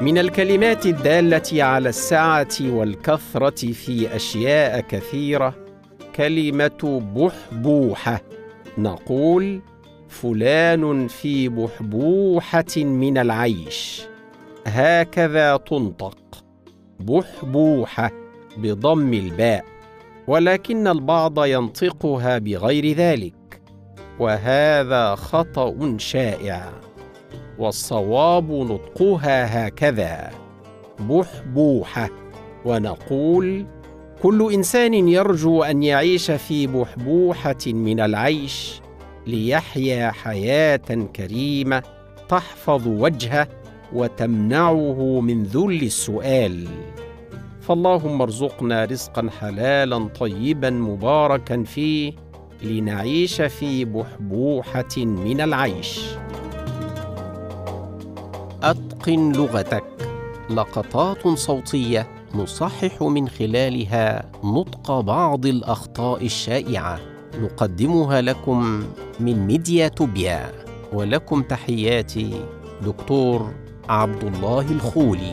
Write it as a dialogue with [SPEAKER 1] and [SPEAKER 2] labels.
[SPEAKER 1] من الكلمات الدالة على السعه والكثرة في أشياء كثيرة كلمة بحبوحة. نقول فلان في بحبوحة من العيش. هكذا تنطق. بحبوحة بضم الباء. ولكن البعض ينطقها بغير ذلك وهذا خطأ شائع والصواب نطقها هكذا بحبوحة. ونقول كل إنسان يرجو أن يعيش في بحبوحة من العيش ليحيا حياة كريمة تحفظ وجهه وتمنعه من ذل السؤال. فاللهم ارزقنا رزقا حلالا طيبا مباركا فيه لنعيش في بحبوحة من العيش. أتقن لغتك. لقطات صوتية نصحح من خلالها نطق بعض الأخطاء الشائعة. نقدمها لكم من ميديا توبيا. ولكم تحياتي دكتور عبد الله الخولي.